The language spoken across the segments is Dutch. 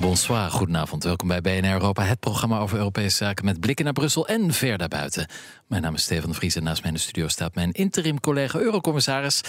Bonsoir, goedenavond. Welkom bij BNR Europa, het programma over Europese zaken met blikken naar Brussel en ver daarbuiten. Mijn naam is Stefan de Vries en naast mij in de studio staat mijn interim collega Eurocommissaris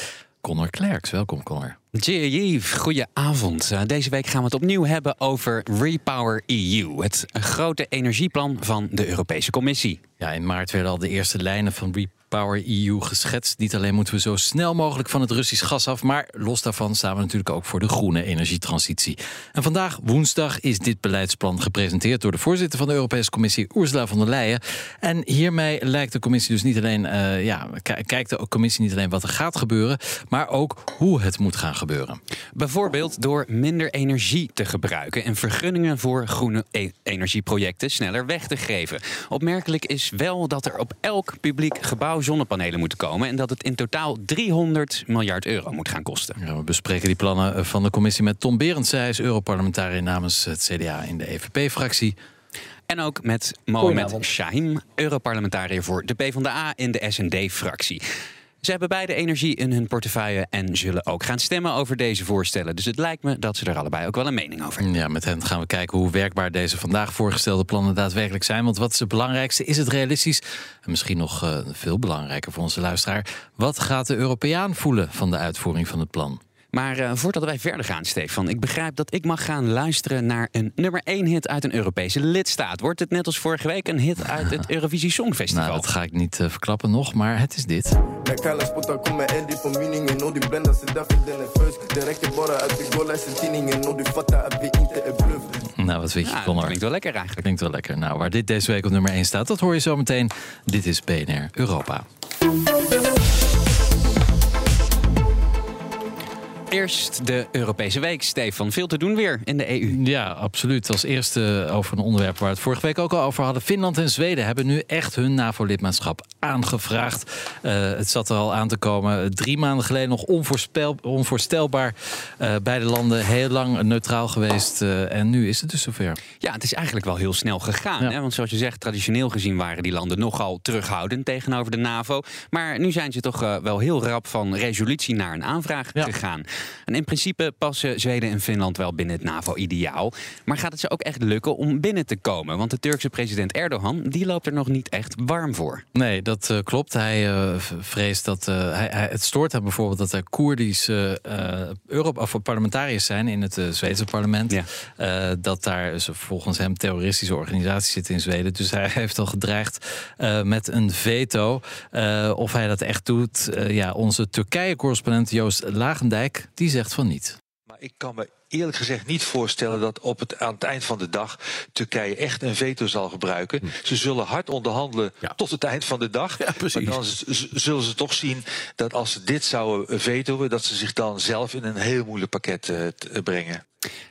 Connor Klerks. Welkom, Connor. Yves, goedenavond. Uh, deze week gaan we het opnieuw hebben over Repower EU, het grote energieplan van de Europese Commissie. Ja, in maart werden al de eerste lijnen van Repower Power EU geschetst. Niet alleen moeten we zo snel mogelijk van het Russisch gas af, maar los daarvan staan we natuurlijk ook voor de groene energietransitie. En vandaag, woensdag, is dit beleidsplan gepresenteerd door de voorzitter van de Europese Commissie, Ursula von der Leyen. En hiermee lijkt de Commissie dus niet alleen, uh, ja, kijkt de Commissie niet alleen wat er gaat gebeuren, maar ook hoe het moet gaan gebeuren. Bijvoorbeeld door minder energie te gebruiken en vergunningen voor groene e energieprojecten sneller weg te geven. Opmerkelijk is wel dat er op elk publiek gebouw zonnepanelen moeten komen en dat het in totaal 300 miljard euro moet gaan kosten. Ja, we bespreken die plannen van de commissie met Tom Berends. Zij is Europarlementariër namens het CDA in de EVP-fractie. En ook met Mohamed Shahim, Europarlementariër voor de PvdA in de SND-fractie. Ze hebben beide energie in hun portefeuille en zullen ook gaan stemmen over deze voorstellen. Dus het lijkt me dat ze er allebei ook wel een mening over hebben. Ja, met hen gaan we kijken hoe werkbaar deze vandaag voorgestelde plannen daadwerkelijk zijn. Want wat is het belangrijkste? Is het realistisch? En misschien nog uh, veel belangrijker voor onze luisteraar. Wat gaat de Europeaan voelen van de uitvoering van het plan? Maar uh, voordat wij verder gaan, Stefan, ik begrijp dat ik mag gaan luisteren naar een nummer 1 hit uit een Europese lidstaat. Wordt het net als vorige week een hit uit het Eurovisie Songfestival? Nou, dat ga ik niet uh, verklappen nog, maar het is dit. Nou, wat weet je, ja, Connor? Klinkt wel lekker eigenlijk. Klinkt wel lekker. Nou, waar dit deze week op nummer 1 staat, dat hoor je zo meteen. Dit is BNR Europa. Eerst de Europese week, Stefan. Veel te doen weer in de EU. Ja, absoluut. Als eerste over een onderwerp waar we het vorige week ook al over hadden. Finland en Zweden hebben nu echt hun NAVO-lidmaatschap aangevraagd. Uh, het zat er al aan te komen. Drie maanden geleden nog onvoorstelbaar. Uh, beide landen heel lang neutraal geweest. Uh, en nu is het dus zover. Ja, het is eigenlijk wel heel snel gegaan. Ja. Hè? Want zoals je zegt, traditioneel gezien waren die landen nogal terughoudend tegenover de NAVO. Maar nu zijn ze toch wel heel rap van resolutie naar een aanvraag ja. gegaan. En in principe passen Zweden en Finland wel binnen het NAVO-ideaal. Maar gaat het ze ook echt lukken om binnen te komen? Want de Turkse president Erdogan die loopt er nog niet echt warm voor. Nee, dat uh, klopt. Hij uh, vreest dat. Uh, hij, hij, het stoort hem bijvoorbeeld dat er Koerdische Europa, of parlementariërs zijn in het Zweedse parlement. Ja. dat daar volgens hem terroristische organisaties zitten in Zweden. Dus hij heeft al gedreigd met een veto. of hij dat echt doet. ja, onze Turkije-correspondent Joost Lagendijk die zegt van niet. Maar ik kan me eerlijk gezegd niet voorstellen dat op het, aan het eind van de dag Turkije echt een veto zal gebruiken. Hm. Ze zullen hard onderhandelen ja. tot het eind van de dag. Ja, maar dan zullen ze toch zien dat als ze dit zouden vetoen, dat ze zich dan zelf in een heel moeilijk pakket uh, brengen.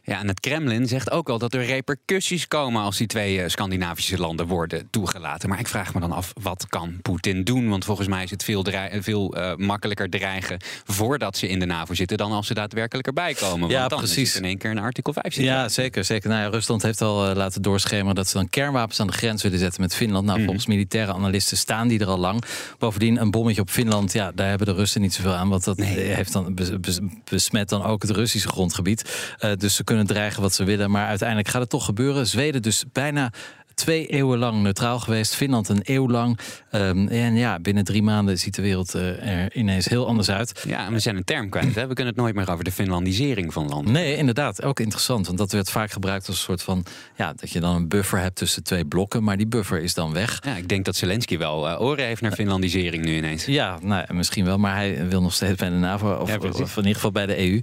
Ja, en het Kremlin zegt ook al dat er repercussies komen als die twee Scandinavische landen worden toegelaten. Maar ik vraag me dan af, wat kan Poetin doen? Want volgens mij is het veel, veel uh, makkelijker dreigen voordat ze in de NAVO zitten dan als ze daadwerkelijk erbij komen. Want ja, dan precies. Is in één keer een artikel 5 zitten. Ja, zeker. zeker. Nou ja, Rusland heeft al uh, laten doorschemeren dat ze dan kernwapens aan de grens willen zetten met Finland. Nou, mm. volgens militaire analisten staan die er al lang. Bovendien, een bommetje op Finland, ja, daar hebben de Russen niet zoveel aan. Want dat nee. heeft dan besmet dan ook het Russische grondgebied. Uh, dus ze kunnen dreigen wat ze willen. Maar uiteindelijk gaat het toch gebeuren. Zweden dus bijna twee eeuwen lang neutraal geweest. Finland een eeuw lang. Um, en ja, binnen drie maanden ziet de wereld uh, er ineens heel anders uit. Ja, en we zijn een term kwijt. Hè? We kunnen het nooit meer over de Finlandisering van landen. Nee, inderdaad. Ook interessant. Want dat werd vaak gebruikt als een soort van... Ja, dat je dan een buffer hebt tussen twee blokken. Maar die buffer is dan weg. Ja, ik denk dat Zelensky wel uh, oren heeft naar Finlandisering nu ineens. Ja, nou, misschien wel. Maar hij wil nog steeds bij de NAVO. Of, ja, of in ieder geval bij de EU.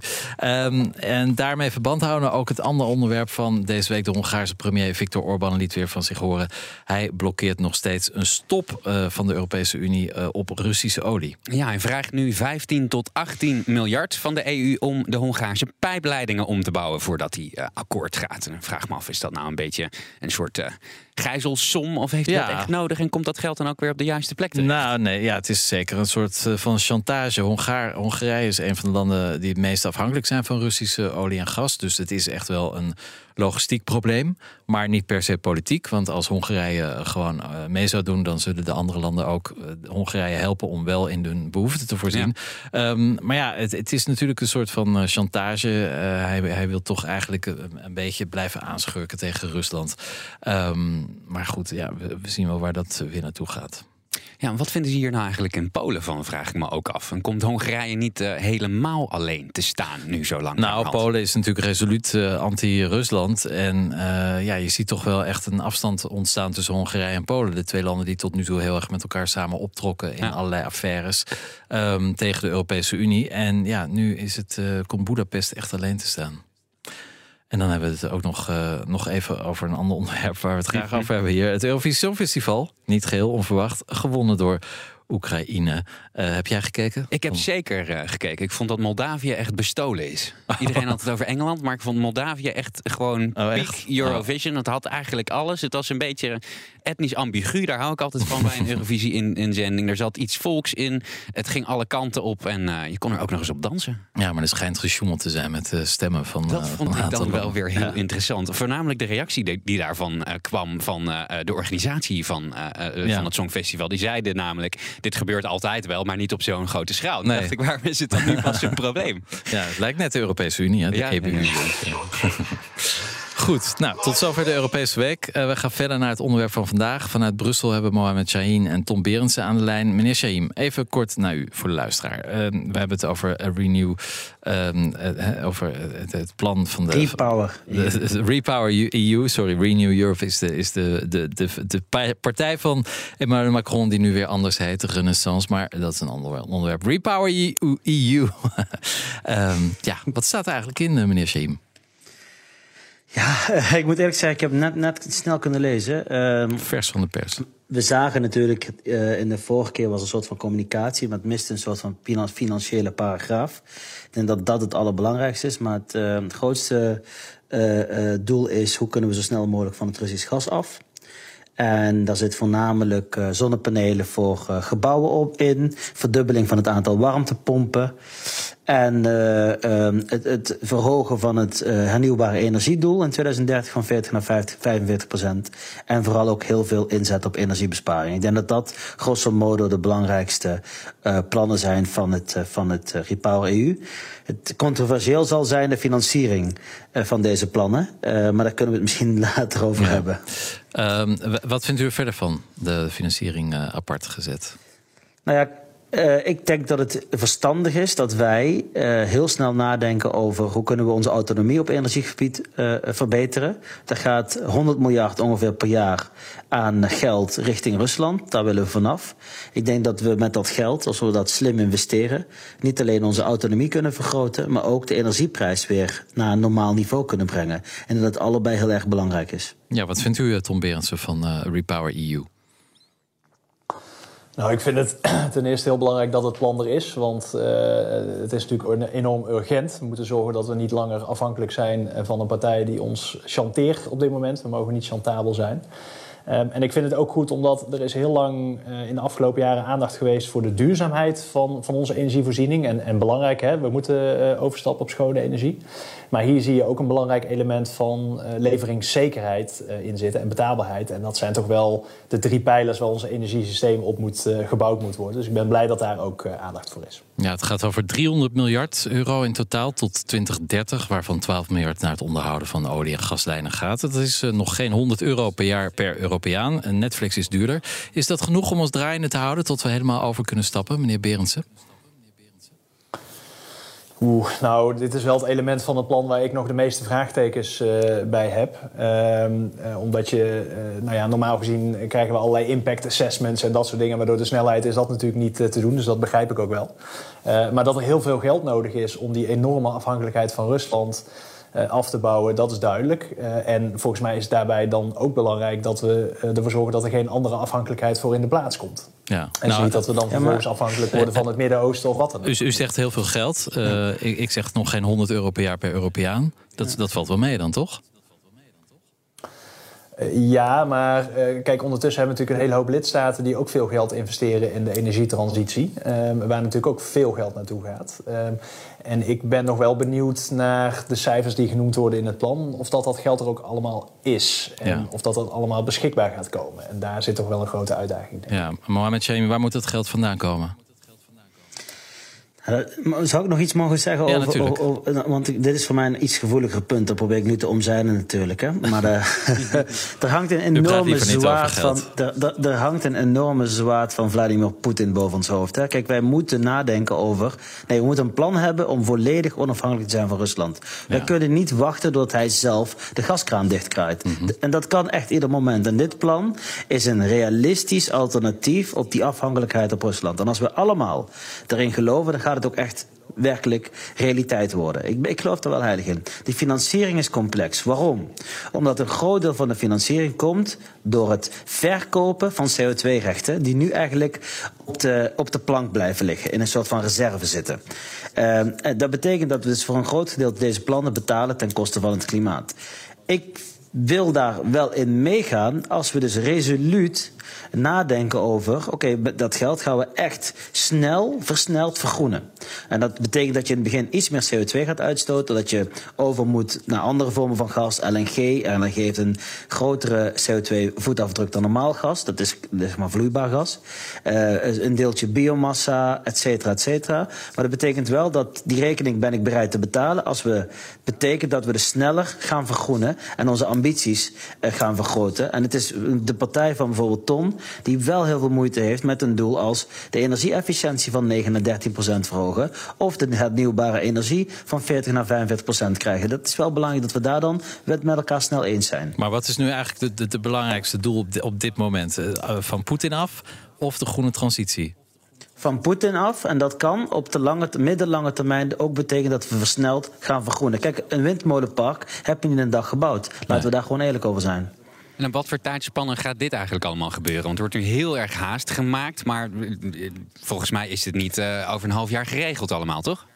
Um, en daarmee verband houden ook het andere onderwerp van deze week. De Hongaarse premier Viktor Orbán liet weer van zich horen. Hij blokkeert nog steeds een stop van de Europese Unie op Russische olie. Ja, hij vraagt nu 15 tot 18 miljard van de EU om de Hongaarse pijpleidingen om te bouwen voordat hij akkoord gaat. En vraag me af, is dat nou een beetje een soort gijzelsom? Of heeft hij dat echt nodig en komt dat geld dan ook weer op de juiste plek terecht? Nou, nee, ja, het is zeker een soort eh, van chantage. Hongaar, Hongarije is een van de landen die het meest afhankelijk zijn van Russische olie en gas. Dus het is echt wel een logistiek probleem, maar niet per se politiek. Want als Hongarije gewoon eh, mee zou doen, dan zullen de andere landen ook uh, Hongarije helpen om wel in hun behoeften te voorzien. Ehm, maar ja, het, het, is natuurlijk een soort van chantage. hij, hij, wil toch eigenlijk een, beetje blijven aanschurken tegen Rusland. Um, maar goed, ja, we, zien wel waar dat weer naartoe gaat. Ja, wat vinden ze hier nou eigenlijk in Polen van, vraag ik me ook af. En komt Hongarije niet uh, helemaal alleen te staan nu zo lang? Nou, Polen is natuurlijk resoluut uh, anti-Rusland. En uh, ja, je ziet toch wel echt een afstand ontstaan tussen Hongarije en Polen. De twee landen die tot nu toe heel erg met elkaar samen optrokken in allerlei affaires um, tegen de Europese Unie. En ja, nu is het, komt Budapest echt alleen te staan. En dan hebben we het ook nog, uh, nog even over een ander onderwerp waar we het graag over hebben hier. Het Eurovisie Songfestival, niet geheel onverwacht, gewonnen door Oekraïne. Uh, heb jij gekeken? Ik heb zeker uh, gekeken. Ik vond dat Moldavië echt bestolen is. Iedereen had het over Engeland, maar ik vond Moldavië echt gewoon oh, echt? Eurovision. Het had eigenlijk alles. Het was een beetje etnisch ambigu. Daar hou ik altijd van bij een Eurovisie in, in zending. Er zat iets volks in. Het ging alle kanten op en uh, je kon er ook nog eens op dansen. Ja, maar er schijnt gesjoemeld te zijn met de stemmen van. Dat vond ik dan wel weer heel interessant. Voornamelijk de reactie die, die daarvan kwam van de organisatie van, van het Songfestival. Die zeiden namelijk: dit gebeurt altijd wel, maar niet op zo'n grote schaal. Nee. dacht ik, waarom is het dan nu pas een probleem? Ja, het lijkt net de Europese Unie, hè? de ja, EBU. Goed, nou, tot zover de Europese Week. Uh, we gaan verder naar het onderwerp van vandaag. Vanuit Brussel hebben Mohamed Shaheen en Tom Berendsen aan de lijn. Meneer Shaheen, even kort naar u voor de luisteraar. Uh, we hebben het over uh, Renew, ehm, over het, plan van de... Repower. De, Repower EU, sorry, Renew Europe is de, is de, de, de, de partij van Emmanuel Macron... die nu weer anders heet, Renaissance. Maar dat is een ander onderwerp. Repower EU. um, ehm, ja, wat staat er eigenlijk in, meneer Shaheen? Ja, ik moet eerlijk zeggen, ik heb net, net snel kunnen lezen. Um, Vers van de pers. We zagen natuurlijk, uh, in de vorige keer was een soort van communicatie, maar het miste een soort van financiële paragraaf. Ik denk dat dat het allerbelangrijkste is, maar het, uh, het grootste uh, doel is hoe kunnen we zo snel mogelijk van het Russisch gas af. En daar zit voornamelijk zonnepanelen voor gebouwen op in. Verdubbeling van het aantal warmtepompen. En uh, um, het, het, verhogen van het hernieuwbare energiedoel in 2030 van 40 naar 50, 45 procent. En vooral ook heel veel inzet op energiebesparing. Ik denk dat dat grosso modo de belangrijkste plannen zijn van het, van het Repower EU. Het controversieel zal zijn de financiering van deze plannen. maar daar kunnen we het misschien later over ja. hebben. Um, wat vindt u er verder van, de financiering apart gezet? Nou ja, uh, ik denk dat het verstandig is dat wij uh, heel snel nadenken over hoe kunnen we onze autonomie op energiegebied uh, verbeteren. Er gaat 100 miljard ongeveer per jaar aan geld richting Rusland. Daar willen we vanaf. Ik denk dat we met dat geld, als we dat slim investeren, niet alleen onze autonomie kunnen vergroten, maar ook de energieprijs weer naar een normaal niveau kunnen brengen. En dat allebei heel erg belangrijk is. Ja, wat vindt u, Tom Berendsen van Repower EU? Nou, ik vind het ten eerste heel belangrijk dat het plan er is. Want uh, het is natuurlijk enorm urgent. We moeten zorgen dat we niet langer afhankelijk zijn van een partij die ons chanteert op dit moment. We mogen niet chantabel zijn. Um, en ik vind het ook goed omdat er is heel lang uh, in de afgelopen jaren aandacht geweest voor de duurzaamheid van, van onze energievoorziening. En, en belangrijk, hè, we moeten uh, overstappen op schone energie. Maar hier zie je ook een belangrijk element van uh, leveringszekerheid in zitten en betaalbaarheid. En dat zijn toch wel de drie pijlers waar ons energiesysteem op moet, gebouwd moet worden. Dus ik ben blij dat daar ook aandacht voor is. Ja, het gaat over 300 miljard euro in totaal tot 2030, waarvan 12 miljard naar het onderhouden van olie- en gaslijnen gaat. Dat is nog geen 100 euro per jaar per euro Europeaan. En Netflix is duurder. Is dat genoeg om ons draaiende te houden tot we helemaal over kunnen stappen, meneer Berendsen? Oeh, nou, dit is wel het element van het plan waar ik nog de meeste vraagtekens uh, bij heb. Uh, uh, omdat je, nou ja, normaal gezien krijgen we allerlei impact assessments en dat soort dingen. Waardoor de snelheid is dat natuurlijk niet te doen, dus dat begrijp ik ook wel. maar dat er heel veel geld nodig is om die enorme afhankelijkheid van Rusland af te bouwen, dat is duidelijk. en volgens mij is daarbij dan ook belangrijk dat we ervoor zorgen dat er geen andere afhankelijkheid voor in de plaats komt. Ja. En nou, niet dat we dan vervolgens afhankelijk worden van het Midden-Oosten of wat dan ook. U, u zegt heel veel geld. ik, ik zeg nog geen 100 euro per jaar per Europeaan. Dat, dat valt wel mee dan, toch? Eh, ja, maar uh, kijk, ondertussen hebben we natuurlijk een hele hoop lidstaten die ook veel geld investeren in de energietransitie. Um, waar natuurlijk ook veel geld naartoe gaat. Um, en ik ben nog wel benieuwd naar de cijfers die genoemd worden in het plan. Of dat dat geld er ook allemaal is. En of dat dat allemaal beschikbaar gaat komen. En daar zit toch wel een grote uitdaging. Denk Ja, Mohamed Shami, waar moet het geld vandaan komen? Zou ik nog iets mogen zeggen over, Want dit is voor mij een iets gevoeliger punt. Dat probeer ik nu te omzeilen natuurlijk. Hè. Maar uh, er hangt een enorme zwaard van. Er, er, hangt een enorme zwaard van Vladimir Poetin boven ons hoofd. Hè. Kijk, wij moeten nadenken over. Nee, we moeten een plan hebben om volledig onafhankelijk te zijn van Rusland. Wij kunnen niet wachten tot hij zelf de gaskraan dichtkraait. Mhm. En dat kan echt ieder moment. En dit plan is een realistisch alternatief op die afhankelijkheid op Rusland. En als we allemaal erin geloven, dan gaat het ook echt werkelijk realiteit worden. Ik, ik geloof er wel heilig in. Die financiering is complex. Waarom? Omdat een groot deel van de financiering komt door het verkopen van CO2-rechten, die nu eigenlijk op de, op de plank blijven liggen, in een soort van reserve zitten. Uh, dat betekent dat we dus voor een groot gedeelte deze plannen betalen ten koste van het klimaat. Ik wil daar wel in meegaan als we dus resoluut nadenken over: oké, dat geld gaan we echt snel, versneld vergroenen. En dat betekent dat je in het begin iets meer CO2 gaat uitstoten, dat je over moet naar andere vormen van gas, LNG. LNG heeft een grotere CO2-voetafdruk dan normaal gas, dat is zeg maar vloeibaar gas. Uh, een deeltje biomassa, et cetera, et cetera. Maar dat betekent wel dat die rekening ben ik bereid te betalen als we betekent dat we de sneller gaan vergroenen en onze ambities uh, gaan vergroten. En het is de partij van bijvoorbeeld Ton die wel heel veel moeite heeft met een doel als de energieefficiëntie van 9 naar 13 procent verhogen. Of de hernieuwbare energie van 40 naar 45 procent krijgen. Dat is wel belangrijk dat we daar dan met elkaar snel eens zijn. Maar wat is nu eigenlijk de, belangrijkste doel op, op dit moment? Eh, van Poetin af of de groene transitie? Van Poetin af. En dat kan op de lange, middellange termijn ook betekenen dat we versneld gaan vergroenen. Kijk, een windmolenpark heb je niet in een dag gebouwd. Laten we daar gewoon eerlijk over zijn. En op wat voor tijdspannen gaat dit eigenlijk allemaal gebeuren? Want er wordt nu heel erg haast gemaakt, maar eh, volgens mij is het niet uh, over een half jaar geregeld allemaal, toch?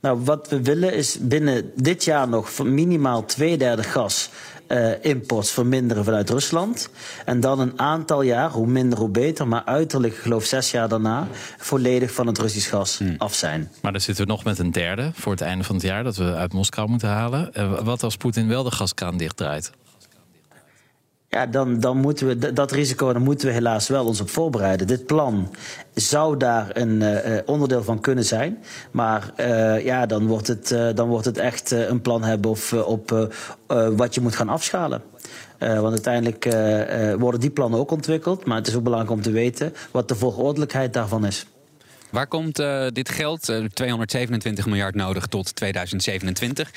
Nou, wat we willen is binnen dit jaar nog minimaal twee derde gas uh, imports verminderen vanuit Rusland. En dan een aantal jaar, hoe minder hoe beter, maar uiterlijk, geloof zes jaar daarna, volledig van het Russisch gas hmm. af zijn. Maar dan zitten we nog met een derde voor het einde van het jaar dat we uit Moskou moeten halen. wat als Poetin wel de gaskraan dichtdraait? Ja, dan, dan moeten we dat risico, daar moeten we helaas wel ons op voorbereiden. Dit plan zou daar een uh, onderdeel van kunnen zijn. Maar uh, ja, dan wordt het, dan wordt het echt een plan hebben of, op wat je moet gaan afschalen. want uiteindelijk worden die plannen ook ontwikkeld. Maar het is ook belangrijk om te weten wat de volgordelijkheid daarvan is. Waar komt dit geld, 227 miljard nodig tot 2027,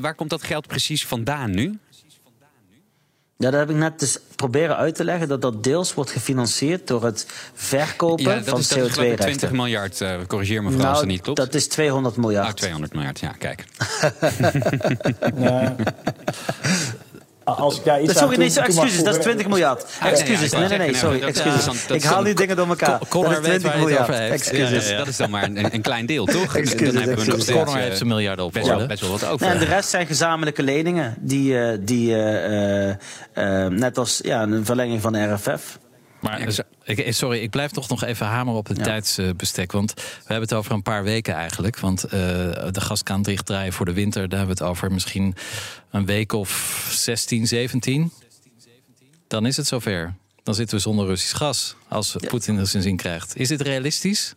waar komt dat geld precies vandaan nu? Ja, dat heb ik net dus proberen uit te leggen dat dat deels wordt gefinancierd door het verkopen van CO2-rechten. 20 miljard, uh, corrigeer me vooral nou, als het niet klopt. Dat is 200 miljard. Ah, 200 miljard, ja, kijk. ja. Als ik daar iets sorry, nee, excuses, dat is 20 miljard. Excuses, nee, nee, nee, sorry, excuses. Ik haal die dingen door elkaar. Dat is 20 miljard. Excuses. Dat is dan maar een, een klein deel, toch? Excuses, dan hebben we nog Connor heeft zijn miljarden op. Best, wel, best wel wat over. En de rest zijn gezamenlijke leningen, die, die net als ja, een verlenging van de RFF. Maar ik, sorry, ik blijf toch nog even hameren op het tijdsbestek. Want we hebben het over een paar weken eigenlijk. Want uh, de gaskraan dichtdraaien voor de winter, daar hebben we het over misschien een week of 16, 17. Dan is het zover. Dan zitten we zonder Russisch gas. Als Poetin er zijn zin krijgt. Is dit realistisch?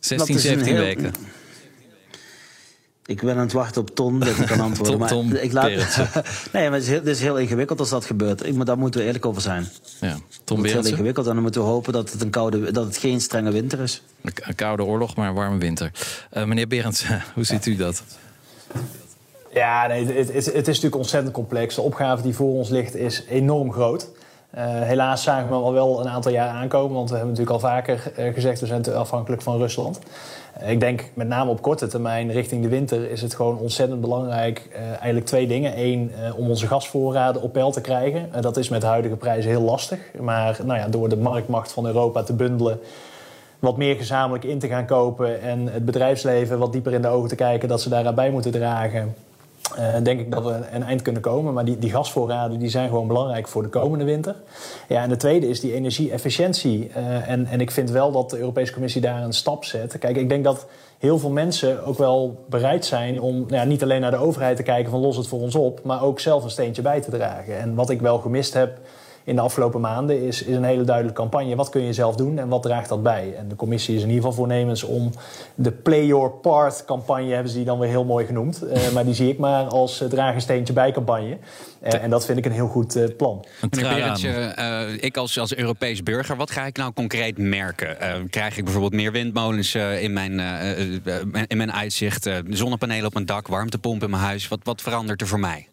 16, 17 weken. Ik ben aan het wachten op Ton dat ik kan antwoorden. Tom, maar ik laat... nee, maar het is, heel, het is, heel, ingewikkeld als dat gebeurt. Maar daar moeten we eerlijk over zijn. Ja. Tom het is heel ingewikkeld en dan moeten we hopen dat het, een koude, dat het geen strenge winter is. Een koude oorlog, maar een warme winter. Uh, meneer Berends, hoe ziet u dat? Ja, nee, het, het, het, is natuurlijk ontzettend complex. De opgave die voor ons ligt is enorm groot. Helaas zagen we al wel een aantal jaar aankomen, want we hebben natuurlijk al vaker gezegd we zijn afhankelijk van Rusland. Ik denk met name op korte termijn richting de winter is het gewoon ontzettend belangrijk. eigenlijk twee dingen. Eén, om onze gasvoorraden op peil te krijgen. dat is met de huidige prijzen heel lastig. Maar nou ja, door de marktmacht van Europa te bundelen wat meer gezamenlijk in te gaan kopen en het bedrijfsleven wat dieper in de ogen te kijken dat ze daarbij moeten dragen. Uh, denk ik dat we een eind kunnen komen. Maar die, die gasvoorraden die zijn gewoon belangrijk voor de komende winter. Ja, en de tweede is die energie-efficiëntie. Uh, en, en ik vind wel dat de Europese Commissie daar een stap zet. Kijk, ik denk dat heel veel mensen ook wel bereid zijn om nou ja, niet alleen naar de overheid te kijken van los het voor ons op, maar ook zelf een steentje bij te dragen. En wat ik wel gemist heb in de afgelopen maanden is, is een hele duidelijke campagne. Wat kun je zelf doen en wat draagt dat bij? En de commissie is in ieder geval voornemens om de Play Your Part campagne, hebben ze die dan weer heel mooi genoemd. Uh, maar die zie ik maar als uh, draag een steentje bij campagne. Uh, en dat vind ik een heel goed uh, plan. Meneer ik als, als Europees burger, wat ga ik nou concreet merken? krijg ik bijvoorbeeld meer windmolens in, mijn, in mijn uitzicht, zonnepanelen op mijn dak, warmtepomp in mijn huis? Wat, wat verandert er voor mij?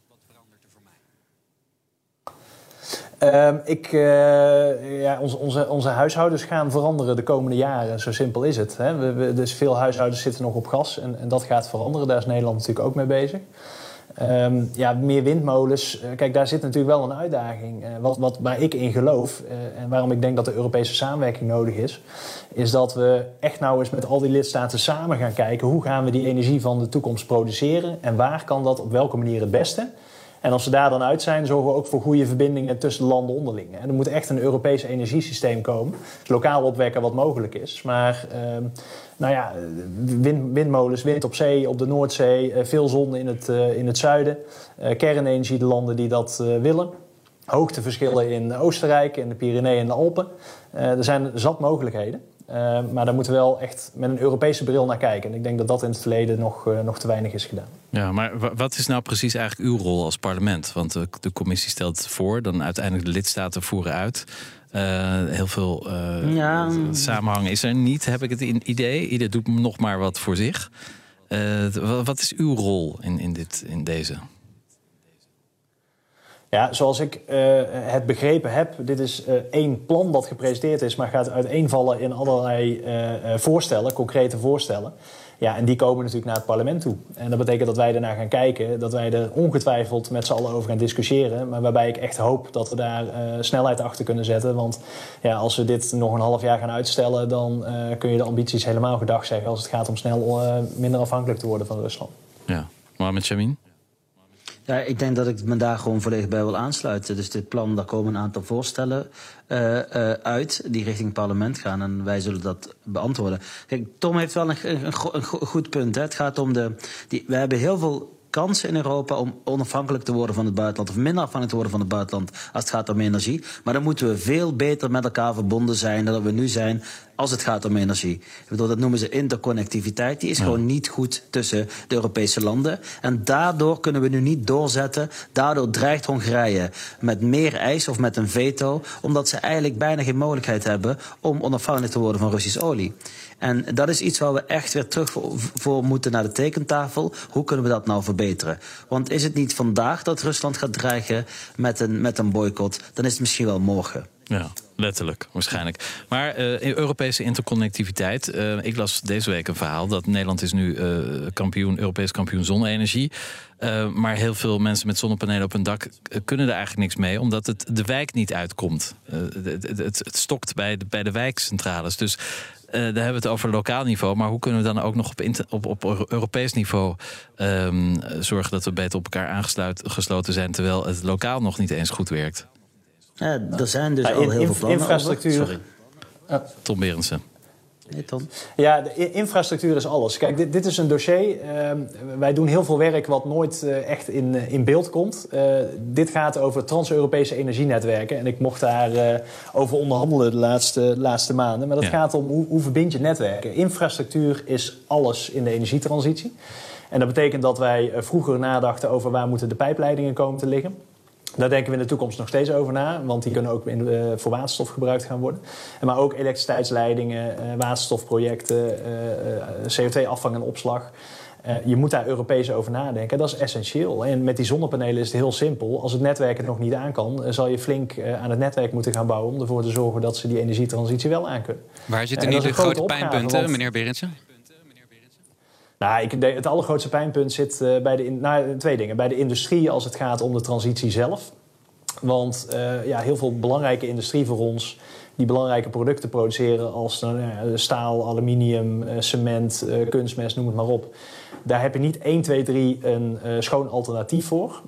Um, ik, uh, ja, onze, onze, onze huishoudens gaan veranderen de komende jaren. Zo simpel is het. Hè. Dus veel huishoudens zitten nog op gas en, en, dat gaat veranderen. Daar is Nederland natuurlijk ook mee bezig. Um, ja, meer windmolens. Uh, kijk, daar zit natuurlijk wel een uitdaging. Uh, wat, wat, waar ik in geloof en waarom ik denk dat de Europese samenwerking nodig is, is dat we echt nou eens met al die lidstaten samen gaan kijken hoe gaan we die energie van de toekomst produceren en waar kan dat op welke manier het beste. En als ze daar dan uit zijn, zorgen we ook voor goede verbindingen tussen landen onderling. En er moet echt een Europees energiesysteem komen. Lokaal opwekken wat mogelijk is. Maar uh, nou ja, wind, windmolens, wind op zee, op de Noordzee, uh, veel zon in het, uh, in het zuiden. Uh, kernenergie, de landen die dat willen. Hoogteverschillen in Oostenrijk, in de Pyreneeën en de Alpen. er zijn zat mogelijkheden. Uh, maar daar moeten we wel echt met een Europese bril naar kijken. En ik denk dat dat in het verleden nog, uh, nog te weinig is gedaan. Ja, maar wat is nou precies eigenlijk uw rol als parlement? Want de, de commissie stelt voor, dan uiteindelijk de lidstaten voeren uit. Uh, heel veel ja. samenhang is er niet, heb ik het idee. Ieder doet nog maar wat voor zich. wat is uw rol in, in, dit, in deze? Ja, zoals ik uh, het begrepen heb, dit is uh, één plan dat gepresenteerd is, maar gaat uiteenvallen in allerlei uh, voorstellen, concrete voorstellen. Ja, en die komen natuurlijk naar het parlement toe. En dat betekent dat wij ernaar gaan kijken, dat wij er ongetwijfeld met z'n allen over gaan discussiëren. Maar waarbij ik echt hoop dat we daar snelheid achter kunnen zetten. Want ja, als we dit nog een half jaar gaan uitstellen, dan kun je de ambities helemaal gedag zeggen als het gaat om snel minder afhankelijk te worden van Rusland. Ja, Mohamed Shamin? Ja, ik denk dat ik me daar gewoon volledig bij wil aansluiten. Dus dit plan, daar komen een aantal voorstellen uh, uh, uit die richting het parlement gaan. En wij zullen dat beantwoorden. Kijk, Tom heeft wel een, een, een goed punt. Hè. Het gaat om de. Die, we hebben heel veel kansen in Europa om onafhankelijk te worden van het buitenland. Of minder afhankelijk te worden van het buitenland als het gaat om energie. Maar dan moeten we veel beter met elkaar verbonden zijn dan we nu zijn als het gaat om energie. Ik bedoel, dat noemen ze interconnectiviteit. Die is ja. gewoon niet goed tussen de Europese landen. En daardoor kunnen we nu niet doorzetten. Daardoor dreigt Hongarije met meer eis of met een veto. Omdat ze eigenlijk bijna geen mogelijkheid hebben om onafhankelijk te worden van Russisch olie. En dat is iets waar we echt weer terug voor, moeten naar de tekentafel. Hoe kunnen we dat nou verbeteren? Want is het niet vandaag dat Rusland gaat dreigen met een, met een boycott, dan is het misschien wel morgen. Ja, letterlijk, waarschijnlijk. Maar uh, Europese interconnectiviteit. Uh, ik las deze week een verhaal dat Nederland is nu uh, kampioen, Europees kampioen zonne-energie. maar heel veel mensen met zonnepanelen op hun dak kunnen er eigenlijk niks mee, omdat het de wijk niet uitkomt. Het, het, het, stokt bij de, bij de wijkcentrales. Dus daar hebben we het over lokaal niveau. Maar hoe kunnen we dan ook nog op, op, op Europees niveau um, zorgen dat we beter op elkaar aangesloten zijn, terwijl het lokaal nog niet eens goed werkt? Ja, er zijn dus ja, al heel veel plannen. Infrastructuur. Over. Sorry. Tom Berendsen. Ja, de infrastructuur is alles. Kijk, dit, dit is een dossier. Uh, wij doen heel veel werk wat nooit uh, echt in, in beeld komt. Uh, dit gaat over trans-Europese energienetwerken. En ik mocht daar over onderhandelen de laatste, laatste maanden. Maar dat ja. gaat om hoe, hoe verbind je netwerken. Infrastructuur is alles in de energietransitie. En dat betekent dat wij vroeger nadachten over waar moeten de pijpleidingen komen te liggen. Daar denken we in de toekomst nog steeds over na, want die kunnen ook in, uh, voor waterstof gebruikt gaan worden. Maar ook elektriciteitsleidingen, uh, waterstofprojecten, uh, CO2-afvang en opslag. je moet daar Europees over nadenken. Dat is essentieel. En met die zonnepanelen is het heel simpel. Als het netwerk het nog niet aan kan, zal je flink aan het netwerk moeten gaan bouwen om ervoor te zorgen dat ze die energietransitie wel aan kunnen. Waar zitten nu de grote pijnpunten, meneer Berendsen? Nou, ik, het allergrootste pijnpunt zit uh, bij de, nou, twee dingen. Bij de industrie als het gaat om de transitie zelf. Want uh, ja, heel veel belangrijke industrie voor ons die belangrijke producten produceren als uh, staal, aluminium, cement, kunstmest, noem het maar op. Daar heb je niet 1, 2, 3 een schoon alternatief voor.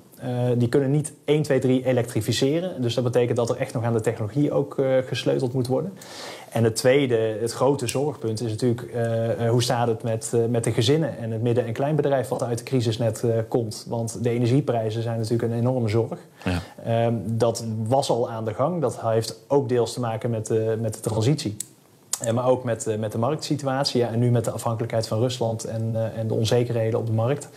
Die kunnen niet 1, 2, 3 elektrificeren. Dus dat betekent dat er echt nog aan de technologie ook gesleuteld moet worden. En het tweede, het grote zorgpunt, is natuurlijk uh, hoe staat het met, uh, met de gezinnen en het midden- en kleinbedrijf wat uit de crisis net uh, komt. Want de energieprijzen zijn natuurlijk een enorme zorg. Ja. Um, dat was al aan de gang. Dat heeft ook deels te maken met, de met de transitie. maar ook met, met de marktsituatie. Ja, en nu met de afhankelijkheid van Rusland en, en de onzekerheden op de markt.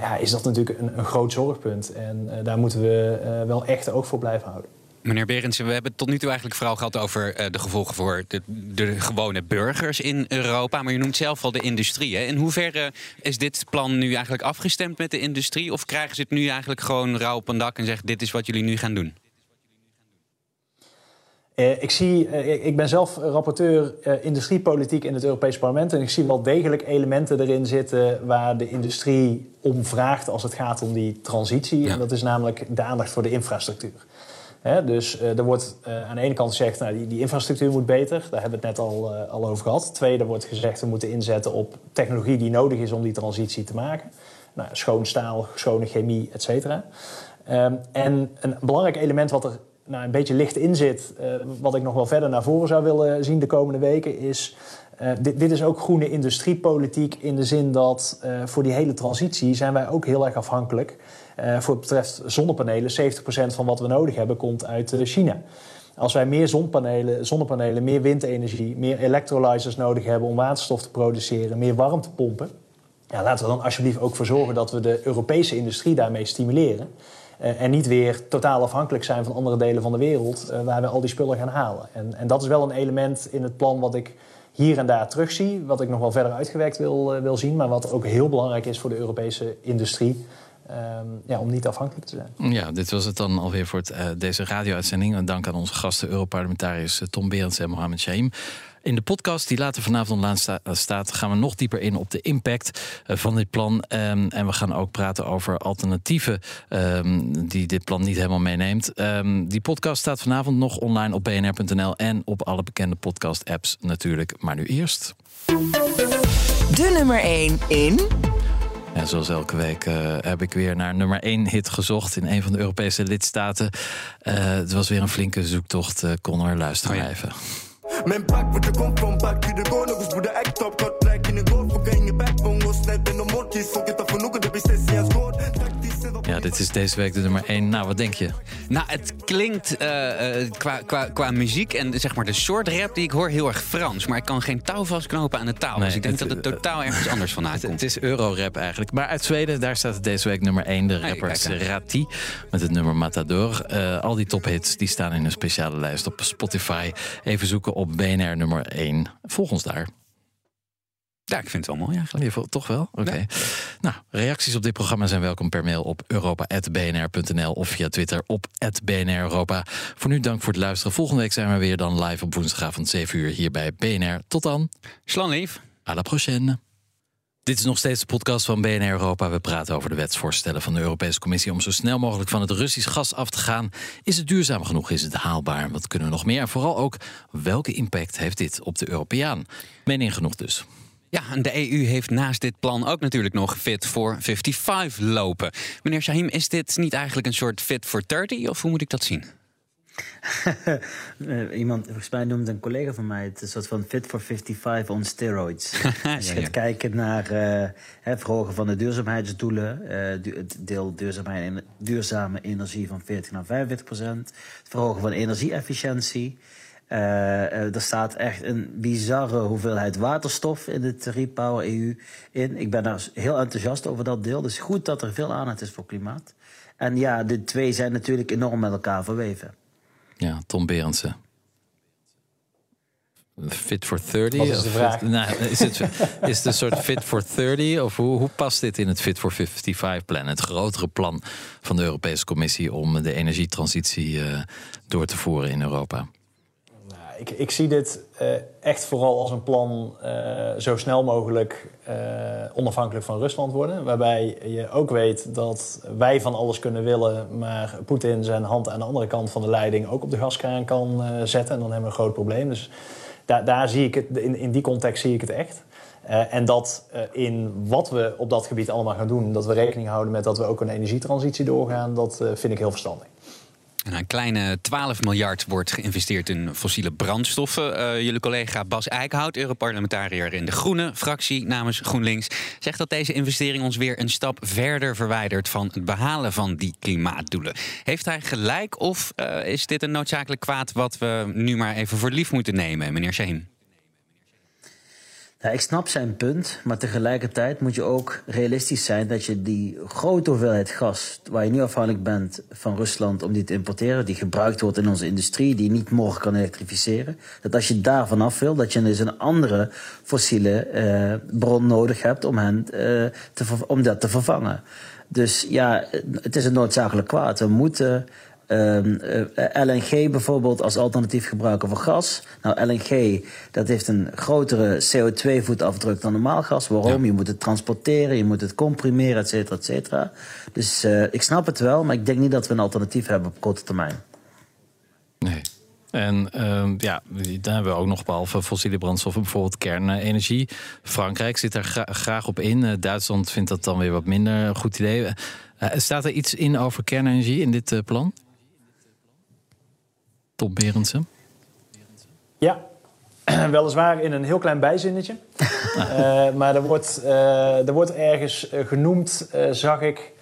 Ja, is dat natuurlijk een, een groot zorgpunt. En daar moeten we wel echt oog voor blijven houden. Meneer Berendsen, we hebben tot nu toe eigenlijk vooral gehad over uh, de gevolgen voor de, de, gewone burgers in Europa. Maar je noemt zelf al de industrie. Hè? In hoeverre is dit plan nu eigenlijk afgestemd met de industrie? Of krijgen ze het nu eigenlijk gewoon rauw op een dak en zeggen: dit is wat jullie nu gaan doen? Uh, ik, zie, uh, ik ben zelf rapporteur industriepolitiek in het Europees Parlement. En ik zie wel degelijk elementen erin zitten waar de industrie om vraagt als het gaat om die transitie. Ja. En dat is namelijk de aandacht voor de infrastructuur dus er wordt aan de ene kant gezegd, nou, die, die, infrastructuur moet beter. Daar hebben we het net al, al over gehad. Tweede wordt gezegd, we moeten inzetten op technologie die nodig is om die transitie te maken. Nou, schoon staal, schone chemie, et cetera. Um, en een belangrijk element wat er nou, een beetje licht in zit, wat ik nog wel verder naar voren zou willen zien de komende weken, is dit, dit, is ook groene industriepolitiek in de zin dat voor die hele transitie zijn wij ook heel erg afhankelijk voor het betreft zonnepanelen, 70% van wat we nodig hebben komt uit China. Als wij meer zonnepanelen, zonnepanelen, meer windenergie, meer electrolyzers nodig hebben om waterstof te produceren, meer warmtepompen, ja, laten we dan alsjeblieft ook voor zorgen dat we de Europese industrie daarmee stimuleren. Uh, en niet weer totaal afhankelijk zijn van andere delen van de wereld waar we al die spullen gaan halen. En, en, dat is wel een element in het plan wat ik hier en daar terugzie, wat ik nog wel verder uitgewerkt wil, wil zien, maar wat ook heel belangrijk is voor de Europese industrie. Um, ja, om niet afhankelijk te zijn. Ja, dit was het dan alweer voor het, deze radio-uitzending. Dank aan onze gasten, Europarlementariërs eh, Tom Berends en Mohamed Shaim. In de podcast die later vanavond online sta eh, staat, gaan we nog dieper in op de impact van dit plan. Um, en we gaan ook praten over alternatieven um, die dit plan niet helemaal meeneemt. Um, die podcast staat vanavond nog online op bnr.nl en op alle bekende podcast-apps natuurlijk. Maar nu eerst. De nummer 1 in. En zoals elke week uh, heb ik weer naar nummer 1 hit gezocht in een van de Europese lidstaten. Uh, het was weer een flinke zoektocht. Uh, Connor, luister oh, ja. even. Mijn pak met de kom van bak, die de konings boede act op, got like in de golf, in je backbone, go snap in de mondjes, zo get af genoegen, de beslissing als goed. Ja, dit is deze week de nummer 1. Nou, wat denk je? Nou, het klinkt uh, uh, qua, qua, qua muziek en zeg maar de soort rap die ik hoor heel erg Frans. Maar ik kan geen touw vastknopen aan de taal. Nee, dus ik denk het, dat het totaal ergens anders vandaan komt. Het, het is Eurorap eigenlijk. Maar uit Zweden, daar staat het deze week nummer 1. De rapper hey, met het nummer Matador. Uh, al die tophits die staan in een speciale lijst op Spotify. Even zoeken op BNR nummer 1. Volg ons daar. Ja, ik vind het wel mooi eigenlijk. Ja, toch wel? Oké. Okay. Ja. Nou, reacties op dit programma zijn welkom per mail op europa.bnr.nl of via Twitter op BNR Europa. Voor nu dank voor het luisteren. Volgende week zijn we weer dan live op woensdagavond 7 uur hier bij BNR. Tot dan. Slang lief. À la prochaine. Dit is nog steeds de podcast van BNR Europa. We praten over de wetsvoorstellen van de Europese Commissie om zo snel mogelijk van het Russisch gas af te gaan. Is het duurzaam genoeg? Is het haalbaar? Wat kunnen we nog meer? En vooral ook, welke impact heeft dit op de Europeaan? Mening genoeg dus. Ja, en de EU heeft naast dit plan ook natuurlijk nog Fit for 55 lopen. Meneer Shahim, is dit niet eigenlijk een soort Fit for 30 of hoe moet ik dat zien? Iemand, volgens mij noemde een collega van mij het een soort van Fit for 55 on steroids. Als je gaat kijken naar uh, het verhogen van de duurzaamheidsdoelen, uh, het deel duurzame, duurzame energie van 40 naar 45 procent, het verhogen van energieefficiëntie. Uh, er staat echt een bizarre hoeveelheid waterstof in het Repower EU in. Ik ben daar heel enthousiast over dat deel. Dus goed dat er veel aandacht is voor klimaat. En ja, de twee zijn natuurlijk enorm met elkaar verweven. Ja, Tom Berendsen. fit for 30? Wat is de vraag? nou, is, het, is het een soort fit for 30? Of hoe, hoe past dit in het Fit for 55-plan? Het grotere plan van de Europese Commissie om de energietransitie uh, door te voeren in Europa? Ik, ik zie dit uh, echt vooral als een plan uh, zo snel mogelijk uh, onafhankelijk van Rusland worden. Waarbij je ook weet dat wij van alles kunnen willen, maar Poetin zijn hand aan de andere kant van de leiding ook op de gaskraan kan zetten. En dan hebben we een groot probleem. Dus daar, daar zie ik het, in, in die context zie ik het echt. en dat in wat we op dat gebied allemaal gaan doen, dat we rekening houden met dat we ook een energietransitie doorgaan, dat vind ik heel verstandig. Een kleine 12 miljard wordt geïnvesteerd in fossiele brandstoffen. Uh, jullie collega Bas Eickhout, Europarlementariër in de Groene fractie namens GroenLinks, zegt dat deze investering ons weer een stap verder verwijdert van het behalen van die klimaatdoelen. Heeft hij gelijk of uh, is dit een noodzakelijk kwaad wat we nu maar even voor lief moeten nemen, meneer Shaheen? Ja, ik snap zijn punt, maar tegelijkertijd moet je ook realistisch zijn dat je die grote hoeveelheid gas, waar je nu afhankelijk bent van Rusland om die te importeren, die gebruikt wordt in onze industrie, die niet morgen kan elektrificeren, dat als je daar vanaf wil, dat je dus een andere fossiele eh, bron nodig hebt om, hen, eh, te, om dat te vervangen. Dus ja, het is een noodzakelijk kwaad. We moeten Um, uh, LNG bijvoorbeeld als alternatief gebruiken voor gas. Nou, LNG dat heeft een grotere CO2-voetafdruk dan normaal gas. Waarom? Je moet het transporteren, je moet het comprimeren, et cetera, et cetera. Dus uh, ik snap het wel, maar ik denk niet dat we een alternatief hebben op korte termijn. Nee. En uh, ja, dan hebben we ook nog behalve fossiele brandstoffen, bijvoorbeeld kernenergie. Frankrijk zit gra graag op in. Uh, Duitsland vindt dat dan weer wat minder een goed idee. Uh, staat er iets in over kernenergie in dit plan? Top Berendsen? Ja, weliswaar in een heel klein bijzinnetje. uh, maar er wordt, uh, er wordt ergens uh, genoemd, zag ik.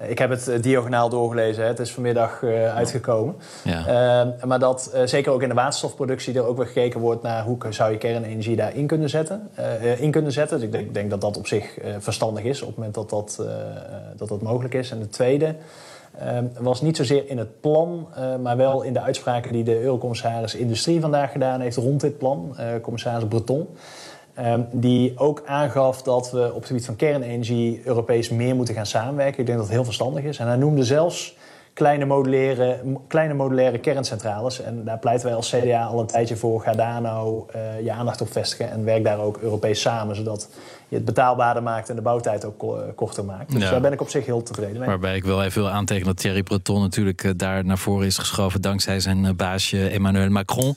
Ik heb het diagonaal doorgelezen, hè. het is vanmiddag uitgekomen. Ja. maar dat zeker ook in de waterstofproductie er ook weer gekeken wordt naar hoe zou je kernenergie daarin kunnen zetten. in kunnen zetten. Dus ik denk, denk, dat dat op zich verstandig is op het moment dat dat, dat, dat mogelijk is. En de tweede was niet zozeer in het plan, uh, maar wel in de uitspraken die de Eurocommissaris Industrie vandaag gedaan heeft rond dit plan, uh, commissaris Breton. Ehm, die ook aangaf dat we op het gebied van kernenergie Europees meer moeten gaan samenwerken. Ik denk dat het heel verstandig is. En hij noemde zelfs kleine modulaire, kleine modulaire kerncentrales. En daar pleiten wij als CDA al een tijdje voor. Ga daar nou uh, je aandacht op vestigen en werk daar ook Europees samen, zodat je het betaalbaarder maakt en de bouwtijd ook eh, korter maakt. Dus daar ben ik op zich heel tevreden mee. Waarbij ik wel even wil aantekenen dat Thierry Breton natuurlijk eh, daar naar voren is geschoven dankzij zijn baasje Emmanuel Macron.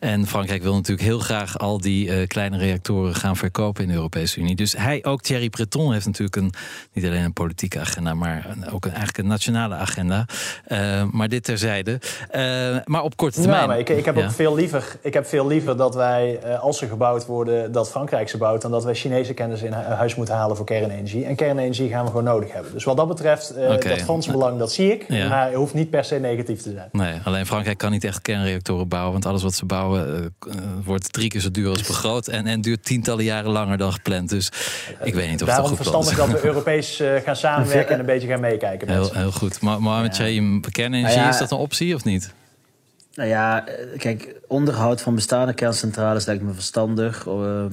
En Frankrijk wil natuurlijk heel graag al die uh, kleine reactoren gaan verkopen in de Europese Unie. Dus hij, ook Thierry Breton, heeft natuurlijk een, niet alleen een politieke agenda, maar een, ook een, eigenlijk een nationale agenda. Uh, maar dit terzijde. Uh, maar op korte termijn. Ja, maar ik, ik heb ja. ook veel liever, ik heb veel liever dat wij, als ze gebouwd worden, dat Frankrijk ze bouwt, dan dat wij Chinese kennis in huis moeten halen voor kernenergie. En kernenergie gaan we gewoon nodig hebben. Dus wat dat betreft, okay. dat Franse belang, dat zie ik. Ja. Maar het hoeft niet per se negatief te zijn. Nee, alleen Frankrijk kan niet echt kernreactoren bouwen, want alles wat ze bouwen uh, wordt drie keer zo duur als begroot. En, en duurt tientallen jaren langer dan gepland. Dus ik weet niet of Daarom het goed verstandig dat we Europees uh, gaan samenwerken en een beetje gaan meekijken. Heel, heel goed. Maar Mohamed ja. Kernenergie, nou ja, is dat een optie of niet? Nou ja, kijk, onderhoud van bestaande kerncentrales lijkt me verstandig. Uh,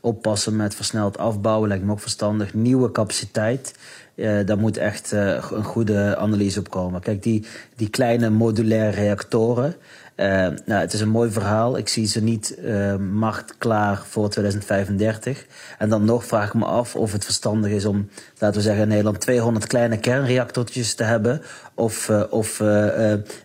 oppassen met versneld afbouwen lijkt me ook verstandig. Nieuwe capaciteit. Uh, daar moet echt uh, een goede analyse op komen. Kijk, die, die kleine modulaire reactoren. Uh, nou, het is een mooi verhaal. Ik zie ze niet uh, macht klaar voor 2035. En dan nog vraag ik me af of het verstandig is om, laten we zeggen, in Nederland 200 kleine kernreactortjes te hebben. Of, uh, of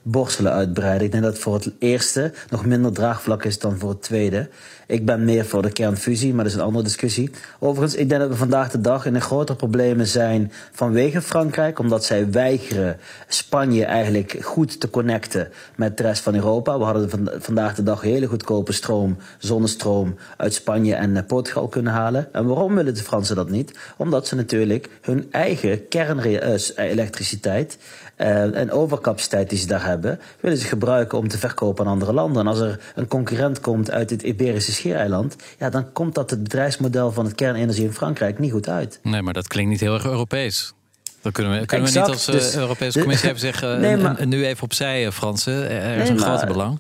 borstelen uitbreiden. Ik denk dat voor het eerste nog minder draagvlak is dan voor het tweede. Ik ben meer voor de kernfusie, maar dat is een andere discussie. Overigens, ik denk dat we vandaag de dag in een grotere problemen zijn vanwege Frankrijk, omdat zij weigeren Spanje eigenlijk goed te connecten met de rest van Europa. We hadden van, vandaag de dag hele goedkope stroom, zonnestroom uit Spanje en Portugal kunnen halen. En waarom willen de Fransen dat niet? Omdat ze natuurlijk hun eigen kernelectriciteit uh, en overcapaciteit die ze daar hebben, willen ze gebruiken om te verkopen aan andere landen. En als er een concurrent komt uit het Iberische schiereiland, ja, dan komt dat het bedrijfsmodel van het kernenergie in Frankrijk niet goed uit. Nee, maar dat klinkt niet heel erg Europees. Dan kunnen we, kunnen exact, we niet als uh, dus, Europese Commissie hebben zeggen, nee, maar, nu even opzij, Fransen. Er is nee, een groot belang.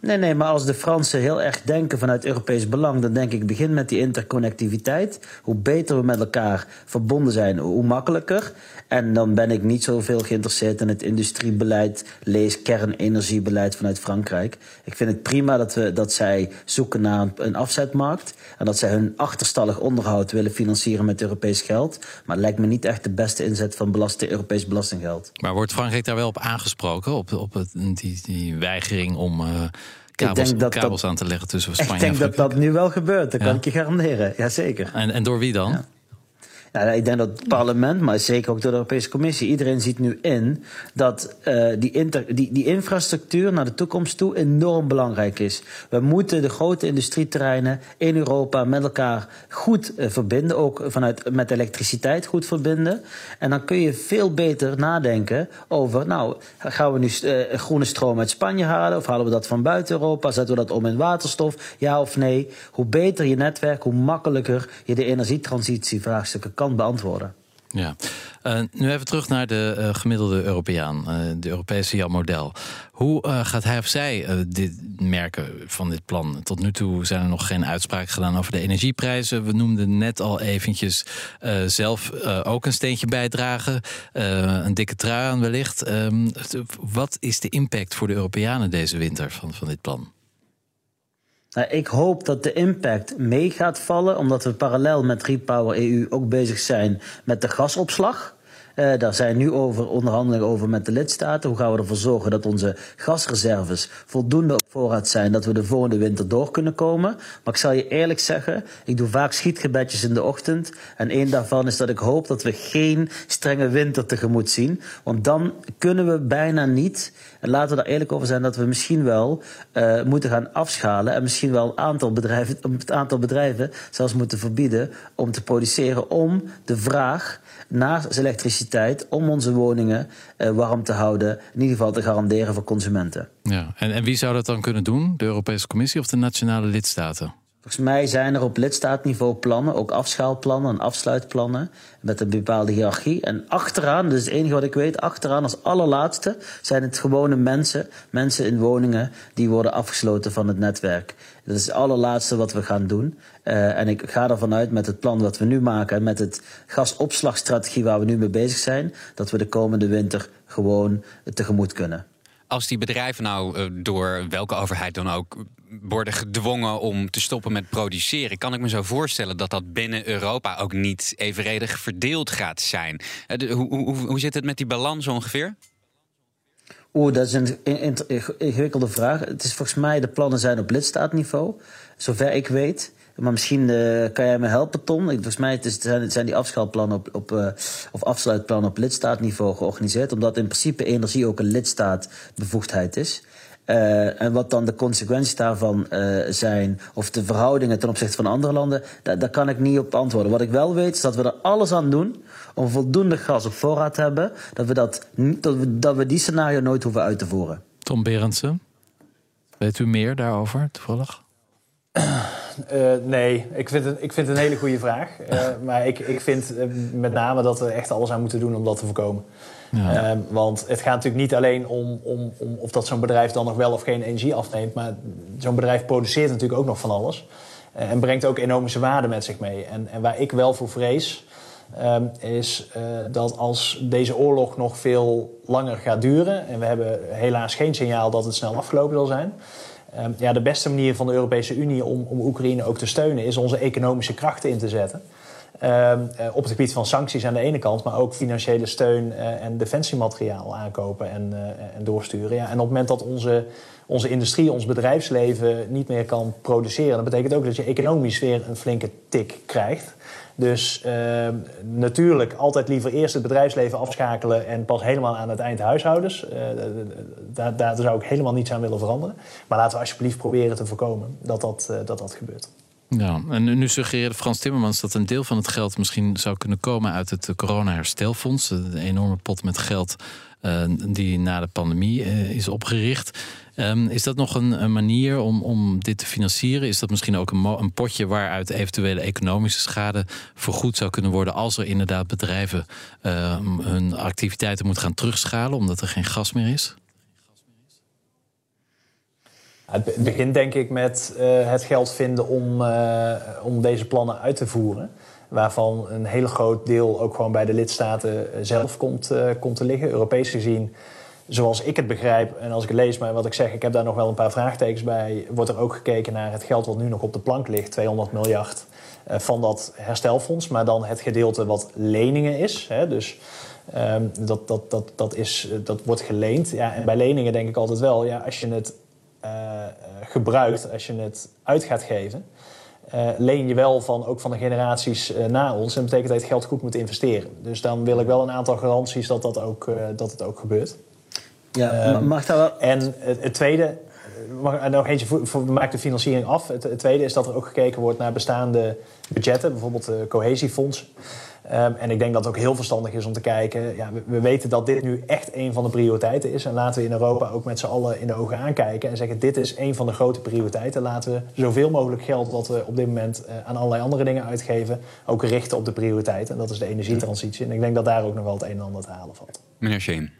Nee, nee, maar als de Fransen heel erg denken vanuit Europees belang, dan denk ik begin met die interconnectiviteit. Hoe beter we met elkaar verbonden zijn, hoe makkelijker. En dan ben ik niet zoveel geïnteresseerd in het industriebeleid, lees kernenergiebeleid vanuit Frankrijk. Ik vind het prima dat, we, dat zij zoeken naar een afzetmarkt en dat zij hun achterstallig onderhoud willen financieren met Europees geld. Maar het lijkt me niet echt de beste inzet van belasting, Europees belastinggeld. Maar wordt Frankrijk daar wel op aangesproken, op, op het, die, die weigering om. Uh kabels, dat kabels aan te leggen tussen Spanje en Ik denk dat dat nu wel gebeurt, dat kan ik je garanderen. Jazeker. En, en door wie dan? Ja. Ja, ik denk dat het parlement, maar zeker ook door de Europese Commissie, iedereen ziet nu in dat uh, die, die, die infrastructuur naar de toekomst toe enorm belangrijk is. We moeten de grote industrieterreinen in Europa met elkaar goed uh, verbinden, ook vanuit, met elektriciteit goed verbinden. En dan kun je veel beter nadenken over, nou, gaan we nu uh, groene stroom uit Spanje halen of halen we dat van buiten Europa? Zetten we dat om in waterstof? Ja of nee? Hoe beter je netwerk, hoe makkelijker je de energietransitievraagstukken kan beantwoorden. Ja, uh, nu even terug naar de uh, gemiddelde Europeaan, uh, de Europese model. Hoe gaat hij of zij dit merken van dit plan? Tot nu toe zijn er nog geen uitspraken gedaan over de energieprijzen. We noemden net al eventjes zelf ook een steentje bijdragen. een dikke trui aan wellicht. Ehm, wat is de impact voor de Europeanen deze winter van, van dit plan? Nou, ik hoop dat de impact mee gaat vallen, omdat we parallel met Repower EU ook bezig zijn met de gasopslag. Uh, daar zijn nu over onderhandelingen over met de lidstaten. Hoe gaan we ervoor zorgen dat onze gasreserves voldoende op voorraad zijn, dat we de volgende winter door kunnen komen. Maar ik zal je eerlijk zeggen, ik doe vaak schietgebedjes in de ochtend. En één daarvan is dat ik hoop dat we geen strenge winter tegemoet zien. Want dan kunnen we bijna niet, en laten we daar eerlijk over zijn, dat we misschien wel uh, moeten gaan afschalen. En misschien wel een aantal bedrijven, het aantal bedrijven zelfs moeten verbieden om te produceren om de vraag naar elektriciteit om onze woningen uh, warm te houden. In ieder geval te garanderen voor consumenten. Ja, en, en wie zou dat dan kunnen doen? De Europese Commissie of de nationale lidstaten? Volgens mij zijn er op lidstaatniveau plannen, ook afschaalplannen en afsluitplannen, met een bepaalde hiërarchie. En achteraan, dus het enige wat ik weet, achteraan als allerlaatste zijn het gewone mensen, mensen in woningen die worden afgesloten van het netwerk. Dat is het allerlaatste wat we gaan doen. Uh, en ik ga ervan uit met het plan wat we nu maken en met het gasopslagstrategie waar we nu mee bezig zijn, dat we de komende winter gewoon tegemoet kunnen. Als die bedrijven nou uh, door welke overheid dan ook worden gedwongen om te stoppen met produceren, kan ik me zo voorstellen dat dat binnen Europa ook niet evenredig verdeeld gaat zijn. De, hoe, hoe, hoe zit het met die balans ongeveer? Oeh, dat is een ingewikkelde vraag. Het is volgens mij, de plannen zijn op lidstaatniveau, zover ik weet. Maar misschien uh, kan jij me helpen, Tom. Volgens mij het zijn, zijn die afschaalplannen op, op, uh, of afsluitplannen op lidstaatniveau georganiseerd. Omdat in principe energie ook een lidstaatbevoegdheid is. Uh, en wat dan de consequenties daarvan uh, zijn, of de verhoudingen ten opzichte van andere landen, daar, daar kan ik niet op antwoorden. Wat ik wel weet, is dat we er alles aan doen om voldoende gas op voorraad te hebben, dat we, dat, dat we, dat we die scenario nooit hoeven uit te voeren. Tom Berendsen, weet u meer daarover toevallig? Uh, nee, ik vind, het, ik vind het een hele goede vraag. Uh, maar ik, ik vind uh, met name dat we echt alles aan moeten doen om dat te voorkomen. Ja. Uh, want het gaat natuurlijk niet alleen om, om, om of dat zo'n bedrijf dan nog wel of geen energie afneemt. Maar zo'n bedrijf produceert natuurlijk ook nog van alles. En brengt ook enormische waarde met zich mee. En, en waar ik wel voor vrees, um, is uh, dat als deze oorlog nog veel langer gaat duren. En we hebben helaas geen signaal dat het snel afgelopen zal zijn. Um, ja, de beste manier van de Europese Unie om, om Oekraïne ook te steunen is onze economische krachten in te zetten. Um, op het gebied van sancties aan de ene kant, maar ook financiële steun uh, en defensiemateriaal aankopen en, uh, en doorsturen. Ja, en op het moment dat onze, onze industrie, ons bedrijfsleven niet meer kan produceren, dat betekent ook dat je economisch weer een flinke tik krijgt. Dus uh, natuurlijk altijd liever eerst het bedrijfsleven afschakelen en pas helemaal aan het eind huishoudens. Uh, daar, daar zou ik helemaal niets aan willen veranderen. Maar laten we alsjeblieft proberen te voorkomen dat dat, dat, dat gebeurt. Ja, en nu suggereerde Frans Timmermans dat een deel van het geld misschien zou kunnen komen uit het corona-herstelfonds. Een enorme pot met geld uh, die na de pandemie uh, is opgericht. Um, is dat nog een, manier om, om dit te financieren? Is dat misschien ook een, een, potje waaruit eventuele economische schade vergoed zou kunnen worden als er inderdaad bedrijven hun activiteiten moeten gaan terugschalen omdat er geen gas meer is? Het begint denk ik met het geld vinden om, om deze plannen uit te voeren waarvan een heel groot deel ook gewoon bij de lidstaten zelf komt, komt te liggen. Europees gezien zoals ik het begrijp, en als ik lees, maar wat ik zeg, ik heb daar nog wel een paar vraagtekens bij, wordt er ook gekeken naar het geld wat nu nog op de plank ligt, 200 miljard van dat herstelfonds, maar dan het gedeelte wat leningen is. Hè, dus um, dat, dat, dat, dat, is, dat wordt geleend. Ja, en bij leningen denk ik altijd wel, ja, als je het gebruikt, als je het uit gaat geven, uh, leen je wel van, ook van de generaties na ons. En dat betekent dat je het geld goed moet investeren. Dus dan wil ik wel een aantal garanties dat, dat, ook, dat het ook gebeurt. Ja, um, mag dat wel? En het, tweede, mag, nog eentje voor, maakt de financiering af. Het, het, tweede is dat er ook gekeken wordt naar bestaande budgetten, bijvoorbeeld de cohesiefonds. Um, en ik denk dat het ook heel verstandig is om te kijken. Ja, we, we, weten dat dit nu echt een van de prioriteiten is. En laten we in Europa ook met z'n allen in de ogen aankijken en zeggen: dit is een van de grote prioriteiten. Laten we zoveel mogelijk geld wat we op dit moment uh, aan allerlei andere dingen uitgeven, ook richten op de prioriteiten. En dat is de energietransitie. En ik denk dat daar ook nog wel het een en ander te halen valt. Meneer Sheen.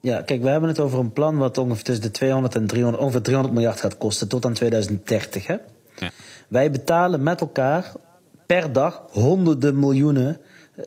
Ja, kijk, we hebben het over een plan wat ongeveer tussen de 200 en 300, ongeveer 300 miljard gaat kosten tot aan 2030. Hè? Ja. Wij betalen met elkaar per dag honderden miljoenen.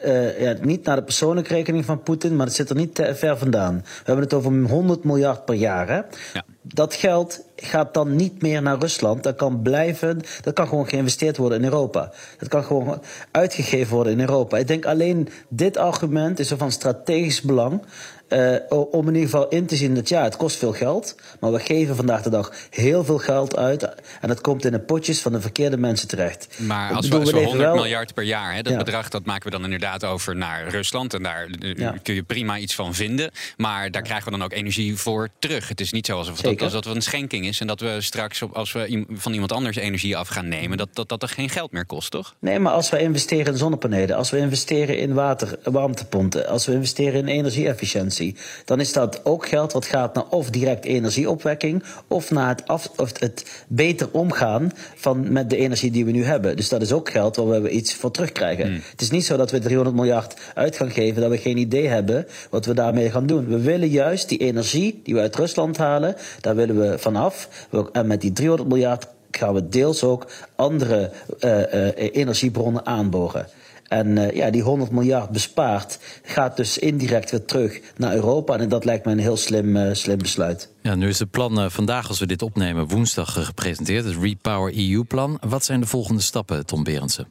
Uh, ja, niet naar de persoonlijke rekening van Poetin, maar het zit er niet te ver vandaan. We hebben het over 100 miljard per jaar. Hè? Ja. Dat geld gaat dan niet meer naar Rusland. Dat kan blijven, dat kan gewoon geïnvesteerd worden in Europa. Dat kan gewoon uitgegeven worden in Europa. Ik denk alleen dit argument is er van strategisch belang. Uh, om in ieder geval in te zien dat ja, het kost veel geld. Maar we geven vandaag de dag heel veel geld uit. En dat komt in de potjes van de verkeerde mensen terecht. Maar als we, we 100 wel... miljard per jaar, hè, dat ja. bedrag dat maken we dan inderdaad over naar Rusland. En daar ja. kun je prima iets van vinden. Maar daar krijgen we dan ook energie voor terug. Het is niet zo alsof dat, alsof dat een schenking is. En dat we straks, als we van iemand anders energie af gaan nemen, dat, dat, dat er geen geld meer kost, toch? Nee, maar als we investeren in zonnepanelen, als we investeren in water, warmtepompen, als we investeren in energie-efficiëntie dan is dat ook geld wat gaat naar of direct energieopwekking of naar het, af, of het beter omgaan van, met de energie die we nu hebben. Dus dat is ook geld waar we iets voor terugkrijgen. Hmm. Het is niet zo dat we 300 miljard uit gaan geven, dat we geen idee hebben wat we daarmee gaan doen. We willen juist die energie die we uit Rusland halen, daar willen we vanaf. En met die 300 miljard gaan we deels ook andere uh, uh, energiebronnen aanboren. En uh, ja, die 100 miljard bespaard gaat dus indirect weer terug naar Europa. En dat lijkt me een heel slim, uh, slim besluit. Ja, nu is het plan uh, vandaag, als we dit opnemen, woensdag gepresenteerd. Het Repower EU-plan. Wat zijn de volgende stappen, Tom Berendsen?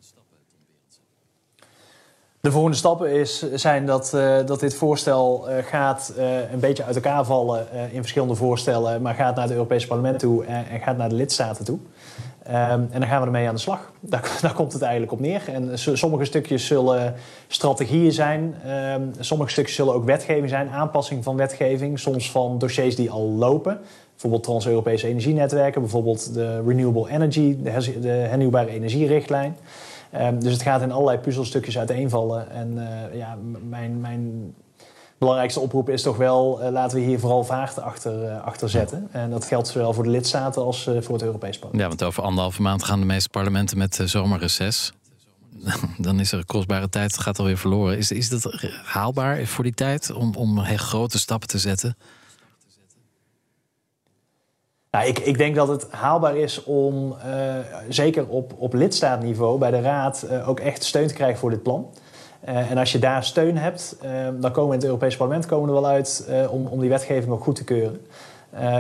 De volgende stappen is, zijn dat, uh, dat dit voorstel uh, gaat uh, een beetje uit elkaar vallen in verschillende voorstellen, maar gaat naar het Europese parlement toe en, en gaat naar de lidstaten toe. Um, en dan gaan we ermee aan de slag. Daar, daar, komt het eigenlijk op neer. En sommige stukjes zullen strategieën zijn. Um, sommige stukjes zullen ook wetgeving zijn. Aanpassing van wetgeving. Soms van dossiers die al lopen. Bijvoorbeeld trans-Europese energienetwerken. Bijvoorbeeld de Renewable Energy, de, de hernieuwbare energierichtlijn. Um, dus het gaat in allerlei puzzelstukjes uiteenvallen. En uh, ja, mijn, mijn belangrijkste oproep is toch wel, uh, laten we hier vooral vaart achter, uh, achter zetten. En dat geldt zowel voor de lidstaten als uh, voor het Europees parlement. Ja, want over anderhalve maand gaan de meeste parlementen met zomerreces. Dan is er kostbare tijd, gaat alweer verloren. Is, is dat haalbaar voor die tijd om, om grote stappen te zetten? Nou, ik, ik, denk dat het haalbaar is om, zeker op, op lidstaatniveau, bij de Raad ook echt steun te krijgen voor dit plan. Uh, en als je daar steun hebt, dan komen we in het Europees Parlement komen er wel uit om, om die wetgeving ook goed te keuren.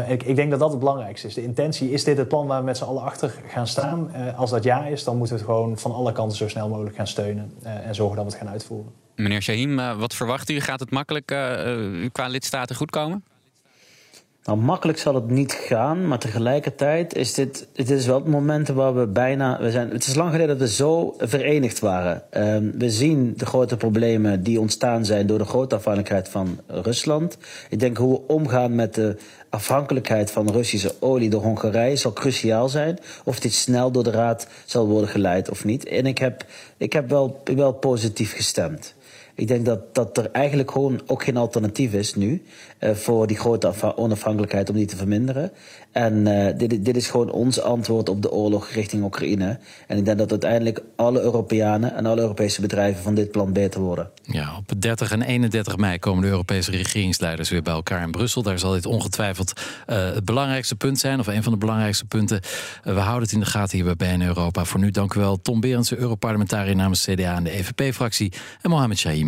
Ik, ik, denk dat dat het belangrijkste is. De intentie, is dit het plan waar we met z'n allen achter gaan staan? als dat ja is, dan moeten we het gewoon van alle kanten zo snel mogelijk gaan steunen en zorgen dat we het gaan uitvoeren. Meneer Shahim, wat verwacht u? Gaat het makkelijk qua lidstaten goed komen? Nou, makkelijk zal het niet gaan, maar tegelijkertijd is dit, dit is wel het moment waar we bijna. We zijn, het is lang geleden dat we zo verenigd waren. Um, we zien de grote problemen die ontstaan zijn door de grote afhankelijkheid van Rusland. Ik denk hoe we omgaan met de afhankelijkheid van Russische olie door Hongarije zal cruciaal zijn. Of dit snel door de Raad zal worden geleid of niet. En ik heb, ik heb wel, wel positief gestemd. Ik denk dat, dat er eigenlijk gewoon ook geen alternatief is nu uh, voor die grote onafhankelijkheid om die te verminderen. En uh, dit, dit is gewoon ons antwoord op de oorlog richting Oekraïne. En ik denk dat uiteindelijk alle Europeanen en alle Europese bedrijven van dit plan beter worden. Ja, op 30 en 31 mei komen de Europese regeringsleiders weer bij elkaar in Brussel. Daar zal dit ongetwijfeld uh, het belangrijkste punt zijn, of een van de belangrijkste punten. we houden het in de gaten hier bij BN Europa. Voor nu dank u wel Tom Berendsen, Europarlementariër namens CDA en de EVP-fractie. En Mohamed Shahim,